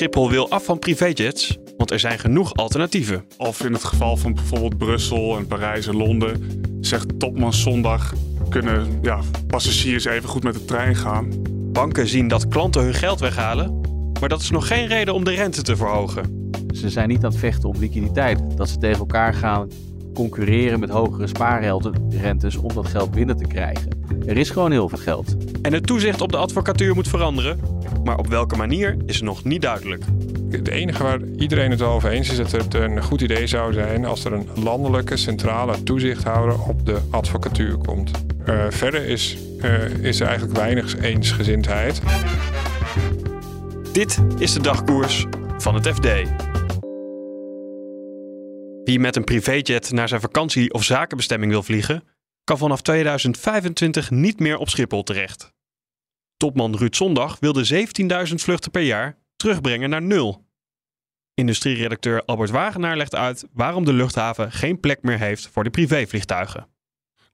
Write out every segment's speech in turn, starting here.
Schiphol wil af van privéjets, want er zijn genoeg alternatieven. Of in het geval van bijvoorbeeld Brussel en Parijs en Londen, zegt Topman zondag, kunnen ja, passagiers even goed met de trein gaan. Banken zien dat klanten hun geld weghalen, maar dat is nog geen reden om de rente te verhogen. Ze zijn niet aan het vechten om liquiditeit. Dat ze tegen elkaar gaan concurreren met hogere spaarrentes om dat geld binnen te krijgen. Er is gewoon heel veel geld. En het toezicht op de advocatuur moet veranderen, maar op welke manier is nog niet duidelijk. Het enige waar iedereen het over eens is dat het een goed idee zou zijn als er een landelijke centrale toezichthouder op de advocatuur komt. Uh, verder is, uh, is er eigenlijk weinig eensgezindheid. Dit is de dagkoers van het FD. Wie met een privéjet naar zijn vakantie of zakenbestemming wil vliegen, kan vanaf 2025 niet meer op Schiphol terecht. Topman Ruud Zondag wilde 17.000 vluchten per jaar terugbrengen naar nul. Industrieredacteur Albert Wagenaar legt uit waarom de luchthaven geen plek meer heeft voor de privévliegtuigen.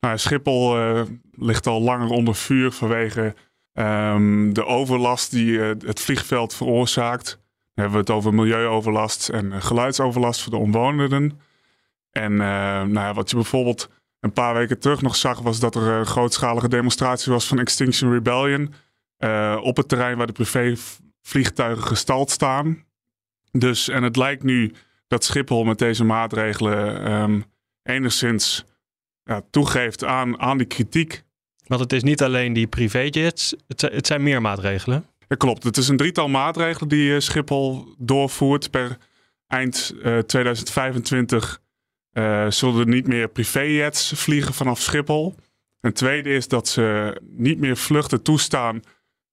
Nou, Schiphol uh, ligt al langer onder vuur vanwege um, de overlast die uh, het vliegveld veroorzaakt. Dan hebben we het over milieuoverlast en geluidsoverlast voor de omwonenden. En nou wat je bijvoorbeeld een paar weken terug nog zag, was dat er een grootschalige demonstratie was van Extinction Rebellion. Uh, op het terrein waar de privévliegtuigen gestald staan. Dus, en het lijkt nu dat Schiphol met deze maatregelen um, enigszins ja, toegeeft aan, aan die kritiek. Want het is niet alleen die privéjets, het, het zijn meer maatregelen. Ja, klopt. Het is een drietal maatregelen die uh, Schiphol doorvoert. Per eind uh, 2025 uh, zullen er niet meer privéjets vliegen vanaf Schiphol. Een tweede is dat ze niet meer vluchten toestaan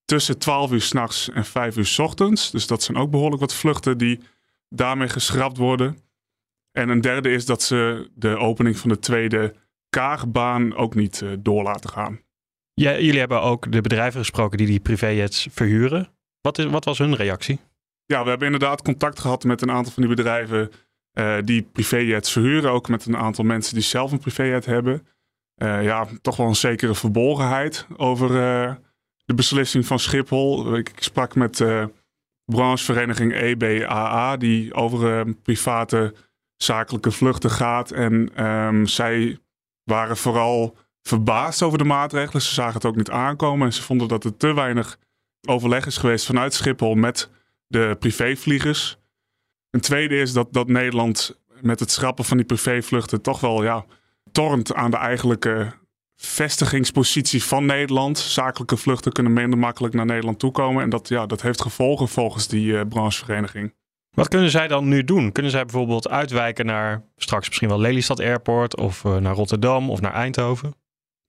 tussen 12 uur s'nachts en 5 uur s ochtends. Dus dat zijn ook behoorlijk wat vluchten die daarmee geschrapt worden. En een derde is dat ze de opening van de tweede kaagbaan ook niet uh, door laten gaan. Ja, jullie hebben ook de bedrijven gesproken die die privéjets verhuren. Wat, is, wat was hun reactie? Ja, we hebben inderdaad contact gehad met een aantal van die bedrijven uh, die privéjets verhuren. Ook met een aantal mensen die zelf een privéjet hebben. Uh, ja, toch wel een zekere verborgenheid over de beslissing van Schiphol. Ik, sprak met de branchevereniging EBAA, die over private zakelijke vluchten gaat. En um, zij waren vooral verbaasd over de maatregelen. Ze zagen het ook niet aankomen en ze vonden dat er te weinig overleg is geweest vanuit Schiphol met de privévliegers. Een tweede is dat, dat Nederland met het schrappen van die privévluchten toch wel ja, tornt aan de eigenlijke vestigingspositie van Nederland. Zakelijke vluchten kunnen minder makkelijk naar Nederland toekomen. En dat, ja, dat heeft gevolgen volgens die uh, branchevereniging. Wat kunnen zij dan nu doen? Kunnen zij bijvoorbeeld uitwijken naar straks misschien wel Lelystad Airport of uh, naar Rotterdam of naar Eindhoven?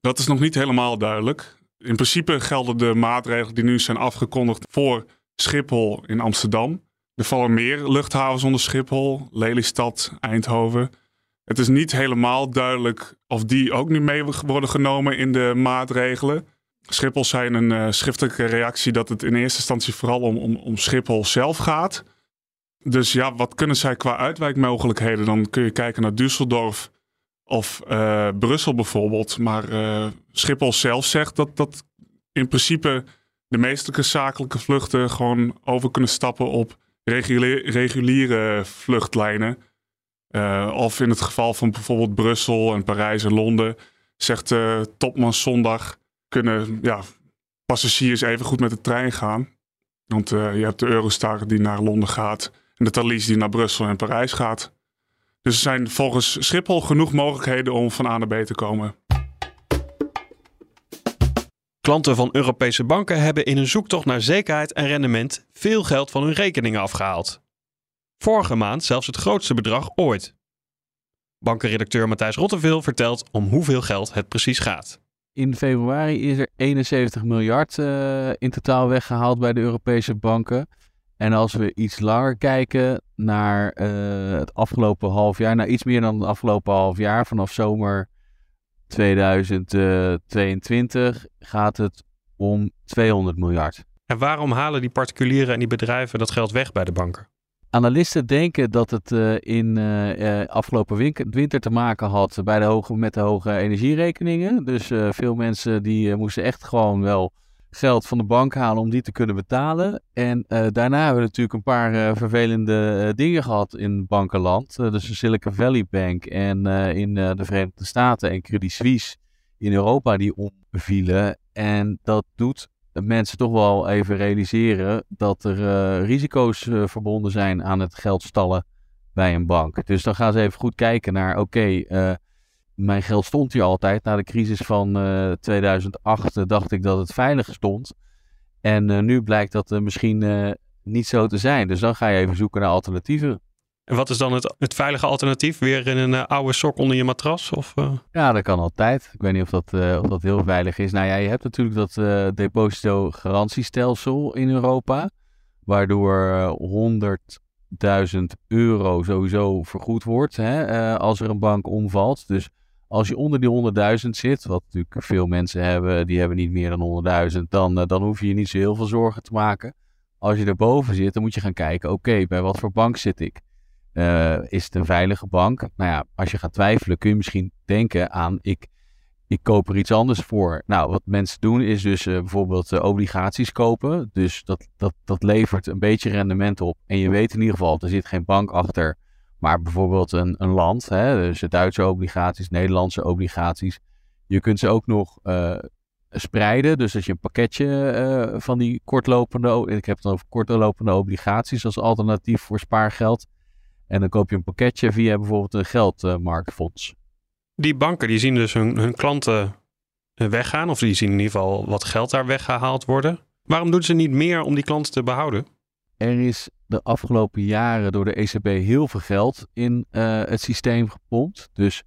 Dat is nog niet helemaal duidelijk. In principe gelden de maatregelen die nu zijn afgekondigd voor Schiphol in Amsterdam. Er vallen meer luchthavens onder Schiphol, Lelystad, Eindhoven. Het is niet helemaal duidelijk of die ook nu mee worden genomen in de maatregelen. Schiphol zei een uh, schriftelijke reactie dat het in eerste instantie vooral om, om, om Schiphol zelf gaat. Dus ja, wat kunnen zij qua uitwijkmogelijkheden? Dan kun je kijken naar Düsseldorf of uh, Brussel bijvoorbeeld. Maar uh, Schiphol zelf zegt dat, dat in principe de meeste zakelijke vluchten gewoon over kunnen stappen op reguliere, reguliere vluchtlijnen. Uh, of in het geval van bijvoorbeeld Brussel en Parijs en Londen, zegt uh, Topman zondag, kunnen ja, passagiers even goed met de trein gaan. Want uh, je hebt de Eurostar die naar Londen gaat en de Thalys die naar Brussel en Parijs gaat. Dus er zijn volgens Schiphol genoeg mogelijkheden om van A naar B te komen. Klanten van Europese banken hebben in een zoektocht naar zekerheid en rendement veel geld van hun rekeningen afgehaald. Vorige maand zelfs het grootste bedrag ooit. Bankenredacteur Matthijs Rotteveel vertelt om hoeveel geld het precies gaat. in februari is er 71 miljard uh, in totaal weggehaald bij de Europese banken. En als we iets langer kijken naar uh, het afgelopen half jaar, nou iets meer dan het afgelopen half jaar, vanaf zomer 2022 gaat het om 200 miljard. En waarom halen die particulieren en die bedrijven dat geld weg bij de banken? Analisten denken dat het uh, in uh, afgelopen winter te maken had bij de hoge, met de hoge energierekeningen. Dus uh, veel mensen die moesten echt gewoon wel geld van de bank halen om die te kunnen betalen. En daarna hebben we natuurlijk een paar vervelende dingen gehad in bankenland. dus de Silicon Valley Bank en in de Verenigde Staten en Credit Suisse in Europa die omvielen. En dat doet mensen toch wel even realiseren dat er risico's verbonden zijn aan het geld stallen bij een bank. Dus dan gaan ze even goed kijken naar, oké, mijn geld stond hier altijd. Na de crisis van 2008 dacht ik dat het veilig stond. En nu blijkt dat misschien niet zo te zijn. Dus dan ga je even zoeken naar alternatieven. En wat is dan het, het veilige alternatief? Weer in een uh, oude sok onder je matras? Of, uh... Ja, dat kan altijd. Ik weet niet of dat, uh, of dat heel veilig is. Nou ja, je hebt natuurlijk dat depositogarantiestelsel in Europa. Waardoor 100.000 euro sowieso vergoed wordt hè, als er een bank omvalt. Dus als je onder die 100.000 zit, wat natuurlijk veel mensen hebben, die hebben niet meer dan 100.000, dan, dan hoef je je niet zo heel veel zorgen te maken. Als je erboven zit, dan moet je gaan kijken, oké, bij wat voor bank zit ik? Uh, is het een veilige bank? Nou ja, als je gaat twijfelen, kun je misschien denken aan ik, ik koop er iets anders voor. Nou, wat mensen doen is dus uh, bijvoorbeeld obligaties kopen. Dus dat, dat, dat levert een beetje rendement op. En je weet in ieder geval, er zit geen bank achter. Maar bijvoorbeeld een, een land, hè, dus Duitse obligaties, Nederlandse obligaties. Je kunt ze ook nog spreiden. Dus als je een pakketje van die kortlopende, ik heb het over kortlopende obligaties als alternatief voor spaargeld en dan koop je een pakketje via bijvoorbeeld een geldmarktfonds. Die banken die zien dus hun, hun klanten eh, weggaan, of die zien in ieder geval wat geld daar weggehaald worden. Waarom doen ze niet meer om die klanten te behouden? Er is de afgelopen jaren door de ECB heel veel geld in uh, het systeem gepompt. Dus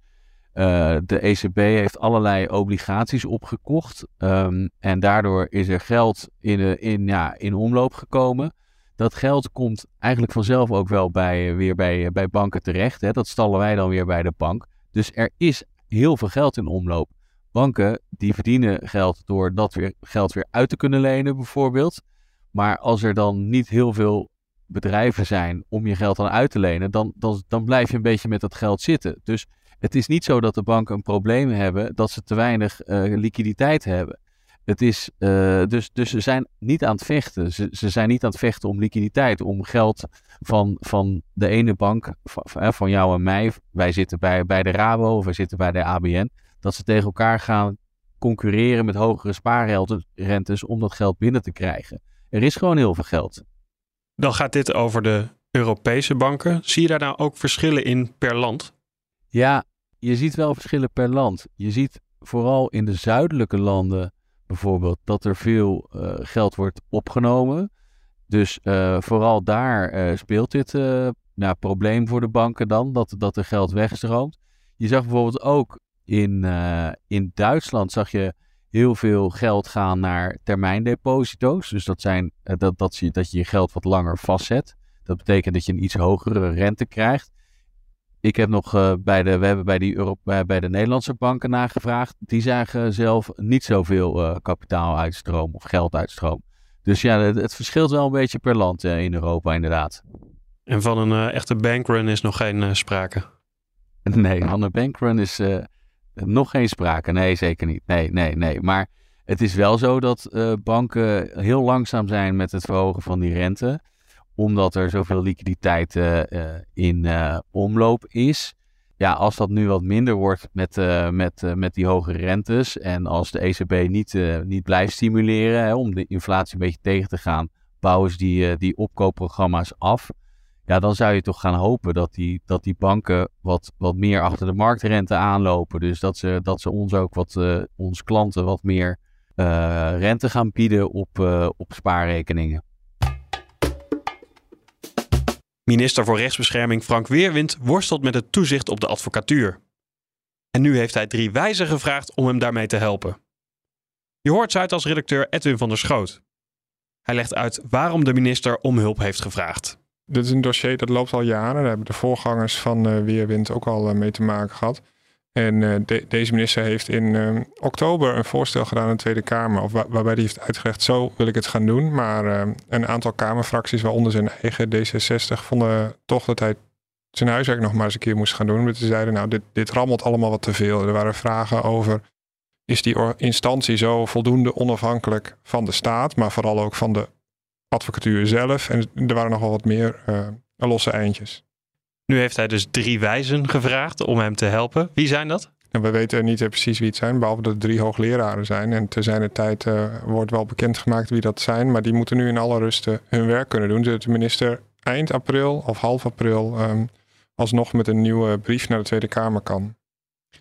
uh, de ECB heeft allerlei obligaties opgekocht. Um, en daardoor is er geld in, in, ja, in omloop gekomen dat geld komt eigenlijk vanzelf ook wel bij, weer bij, bij banken terecht. Hè? Dat stallen wij dan weer bij de bank. Dus er is heel veel geld in omloop. Banken die verdienen geld door dat weer, geld weer uit te kunnen lenen bijvoorbeeld. Maar als er dan niet heel veel bedrijven zijn om je geld dan uit te lenen, dan, dan, blijf je een beetje met dat geld zitten. Dus het is niet zo dat de banken een probleem hebben dat ze te weinig uh, liquiditeit hebben. Het is, uh, dus, dus ze zijn niet aan het vechten. Ze, ze zijn niet aan het vechten om liquiditeit, om geld van, van de ene bank, van, van jou en mij. Wij zitten bij, bij de Rabo of wij zitten bij de ABN. Dat ze tegen elkaar gaan concurreren met hogere spaarrentes om dat geld binnen te krijgen. Er is gewoon heel veel geld. Dan gaat dit over de Europese banken. Zie je daar nou ook verschillen in per land? Ja, je ziet wel verschillen per land. Je ziet vooral in de zuidelijke landen bijvoorbeeld dat er veel uh, geld wordt opgenomen. Dus uh, vooral daar uh, speelt dit nou, probleem voor de banken dan, dat, dat er geld wegstroomt. Je zag bijvoorbeeld ook in, in Duitsland zag je heel veel geld gaan naar termijndeposito's. Dus dat, zijn, dat, dat, je, dat je je geld wat langer vastzet. Dat betekent dat je een iets hogere rente krijgt. Ik heb nog uh, bij de, we hebben bij, die Europa, bij de Nederlandse banken nagevraagd. Die zagen zelf niet zoveel uh, kapitaal uitstroom of geld uitstroom. Dus ja, het, het, verschilt wel een beetje per land uh, in Europa inderdaad. En van een echte bankrun is nog geen sprake? Nee, van een bankrun is nog geen sprake. Nee, zeker niet. Nee, nee, nee. Maar het is wel zo dat banken heel langzaam zijn met het verhogen van die rente omdat er zoveel liquiditeit uh, in uh, omloop is. Ja, als dat nu wat minder wordt met, met, met die hoge rentes en als de ECB niet, niet blijft stimuleren hè, om de inflatie een beetje tegen te gaan, bouwen ze die, die opkoopprogramma's af. Ja, dan zou je toch gaan hopen dat die, dat die banken wat, wat meer achter de marktrente aanlopen. Dus dat ze, dat ze ons ook wat, onze klanten wat meer rente gaan bieden op, op spaarrekeningen. Minister voor Rechtsbescherming Frank Weerwind worstelt met het toezicht op de advocatuur. En nu heeft hij drie wijzen gevraagd om hem daarmee te helpen. Je hoort Zuidas-redacteur Edwin van der Schoot. Hij legt uit waarom de minister om hulp heeft gevraagd. Dit is een dossier dat loopt al jaren. Daar hebben de voorgangers van uh, Weerwind ook al uh, mee te maken gehad. En de, deze minister heeft in oktober een voorstel gedaan in de Tweede Kamer. Of waar, waarbij hij heeft uitgelegd, zo wil ik het gaan doen. Maar een aantal Kamerfracties, waaronder zijn eigen D66, vonden toch dat hij zijn huiswerk nog maar eens een keer moest gaan doen. Ze zeiden, nou, dit, dit rammelt allemaal wat te veel. Er waren vragen over, is die instantie zo voldoende onafhankelijk van de staat, maar vooral ook van de advocatuur zelf. En er waren nog wel wat meer uh, losse eindjes. Nu heeft hij dus drie wijzen gevraagd om hem te helpen. Wie zijn dat? En we weten niet uh, precies wie het zijn, behalve dat er drie hoogleraren zijn. En te zijn tijd uh, wordt wel bekendgemaakt wie dat zijn. Maar die moeten nu in alle rust hun werk kunnen doen. Zodat de minister eind april of half april um, alsnog met een nieuwe brief naar de Tweede Kamer kan.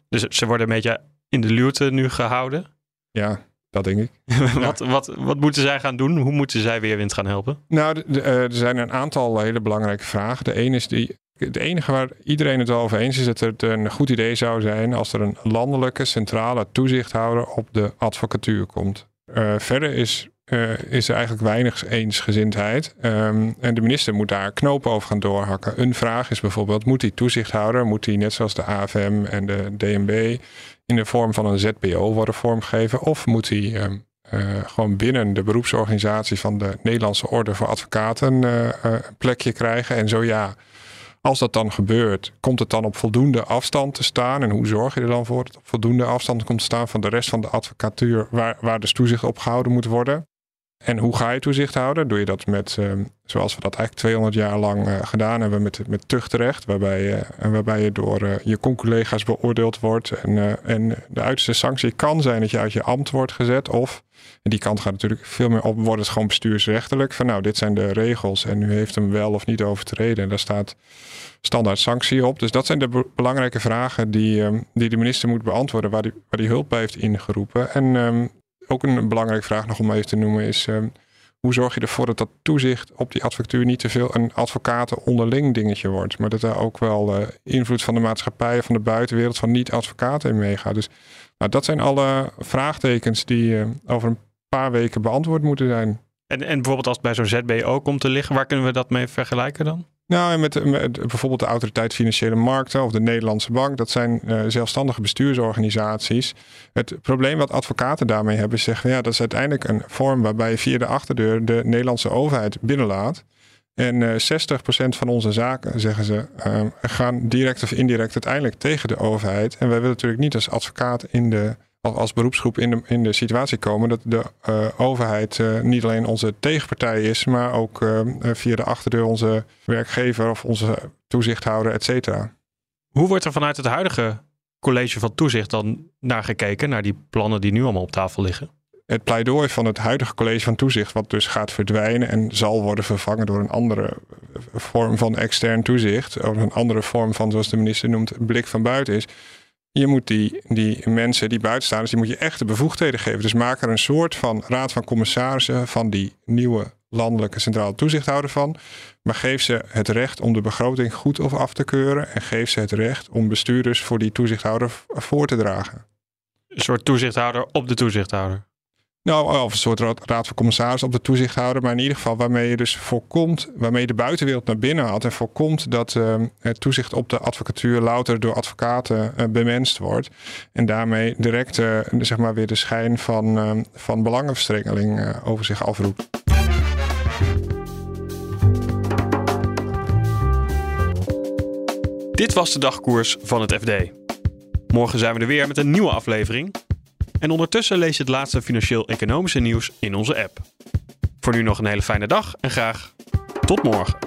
Dus ze worden een beetje in de luwte nu gehouden? Ja, dat denk ik. wat, wat, wat moeten zij gaan doen? Hoe moeten zij Weerwind gaan helpen? Nou, er zijn een aantal hele belangrijke vragen. De ene is die. Het enige waar iedereen het wel over eens is dat het een goed idee zou zijn als er een landelijke centrale toezichthouder op de advocatuur komt. Uh, verder is, uh, is er eigenlijk weinig eensgezindheid. Um, en de minister moet daar knopen over gaan doorhakken. Een vraag is bijvoorbeeld: moet die toezichthouder, moet die net zoals de AFM en de DNB in de vorm van een ZBO worden vormgegeven? Of moet hij uh, uh, gewoon binnen de beroepsorganisatie van de Nederlandse Orde voor Advocaten uh, een plekje krijgen? En zo ja, als dat dan gebeurt, komt het dan op voldoende afstand te staan? En hoe zorg je er dan voor dat het op voldoende afstand komt te staan van de rest van de advocatuur waar, waar dus toezicht op gehouden moet worden? En hoe ga je toezicht houden? Doe je dat met, uh, zoals we dat eigenlijk 200 jaar lang uh, gedaan hebben, met, met tuchtrecht, waarbij, uh, waarbij je door je conculega's beoordeeld wordt. En, en de uiterste sanctie kan zijn dat je uit je ambt wordt gezet. Of, en die kant gaat natuurlijk veel meer op, wordt het gewoon bestuursrechtelijk. Van nou, dit zijn de regels en u heeft hem wel of niet overtreden. En daar staat standaard sanctie op. Dus dat zijn de belangrijke vragen die, die de minister moet beantwoorden, waar die, waar die hulp bij heeft ingeroepen. En um, ook een belangrijke vraag nog om even te noemen is... Um, hoe zorg je ervoor dat dat toezicht op die advocatuur niet te veel een advocaten onderling dingetje wordt. Maar dat daar ook wel uh, invloed van de maatschappij, van de buitenwereld, van niet-advocaten in meegaat. Dus nou, dat zijn alle vraagtekens die uh, over een paar weken beantwoord moeten zijn. En, en bijvoorbeeld als het bij zo'n ZBO komt te liggen, waar kunnen we dat mee vergelijken dan? Nou, met, met, bijvoorbeeld de Autoriteit Financiële Markten of de Nederlandse Bank, dat zijn uh, zelfstandige bestuursorganisaties. Het probleem wat advocaten daarmee hebben, is zeggen, ja, dat is uiteindelijk een vorm waarbij je via de achterdeur de Nederlandse overheid binnenlaat. En uh, 60% van onze zaken, zeggen ze, uh, gaan direct of indirect uiteindelijk tegen de overheid. En wij willen natuurlijk niet als advocaat in de als beroepsgroep in de, in de situatie komen dat de uh, overheid uh, niet alleen onze tegenpartij is, maar ook uh, via de achterdeur onze werkgever of onze toezichthouder, et cetera. Hoe wordt er vanuit het huidige college van toezicht dan naar gekeken, naar die plannen die nu allemaal op tafel liggen? Het pleidooi van het huidige college van toezicht, wat dus gaat verdwijnen en zal worden vervangen door een andere vorm van extern toezicht, of een andere vorm van, zoals de minister noemt, blik van buiten is je moet die, die mensen, die buitenstaanders, die moet je echt de bevoegdheden geven. Dus maak er een soort van raad van commissarissen van die nieuwe landelijke centrale toezichthouder van. Maar geef ze het recht om de begroting goed of af te keuren. En geef ze het recht om bestuurders voor die toezichthouder voor te dragen. Een soort toezichthouder op de toezichthouder. Nou, of een soort raad van commissaris op de toezichthouder. Maar in ieder geval waarmee je dus voorkomt, waarmee je de buitenwereld naar binnen haalt. En voorkomt dat uh, het toezicht op de advocatuur louter door advocaten uh, bemenst wordt. En daarmee direct uh, zeg maar weer de schijn van, van belangenverstrengeling over zich afroept. Dit was de dagkoers van het FD. Morgen zijn we er weer met een nieuwe aflevering. En ondertussen lees je het laatste financieel-economische nieuws in onze app. Voor nu nog een hele fijne dag en graag tot morgen.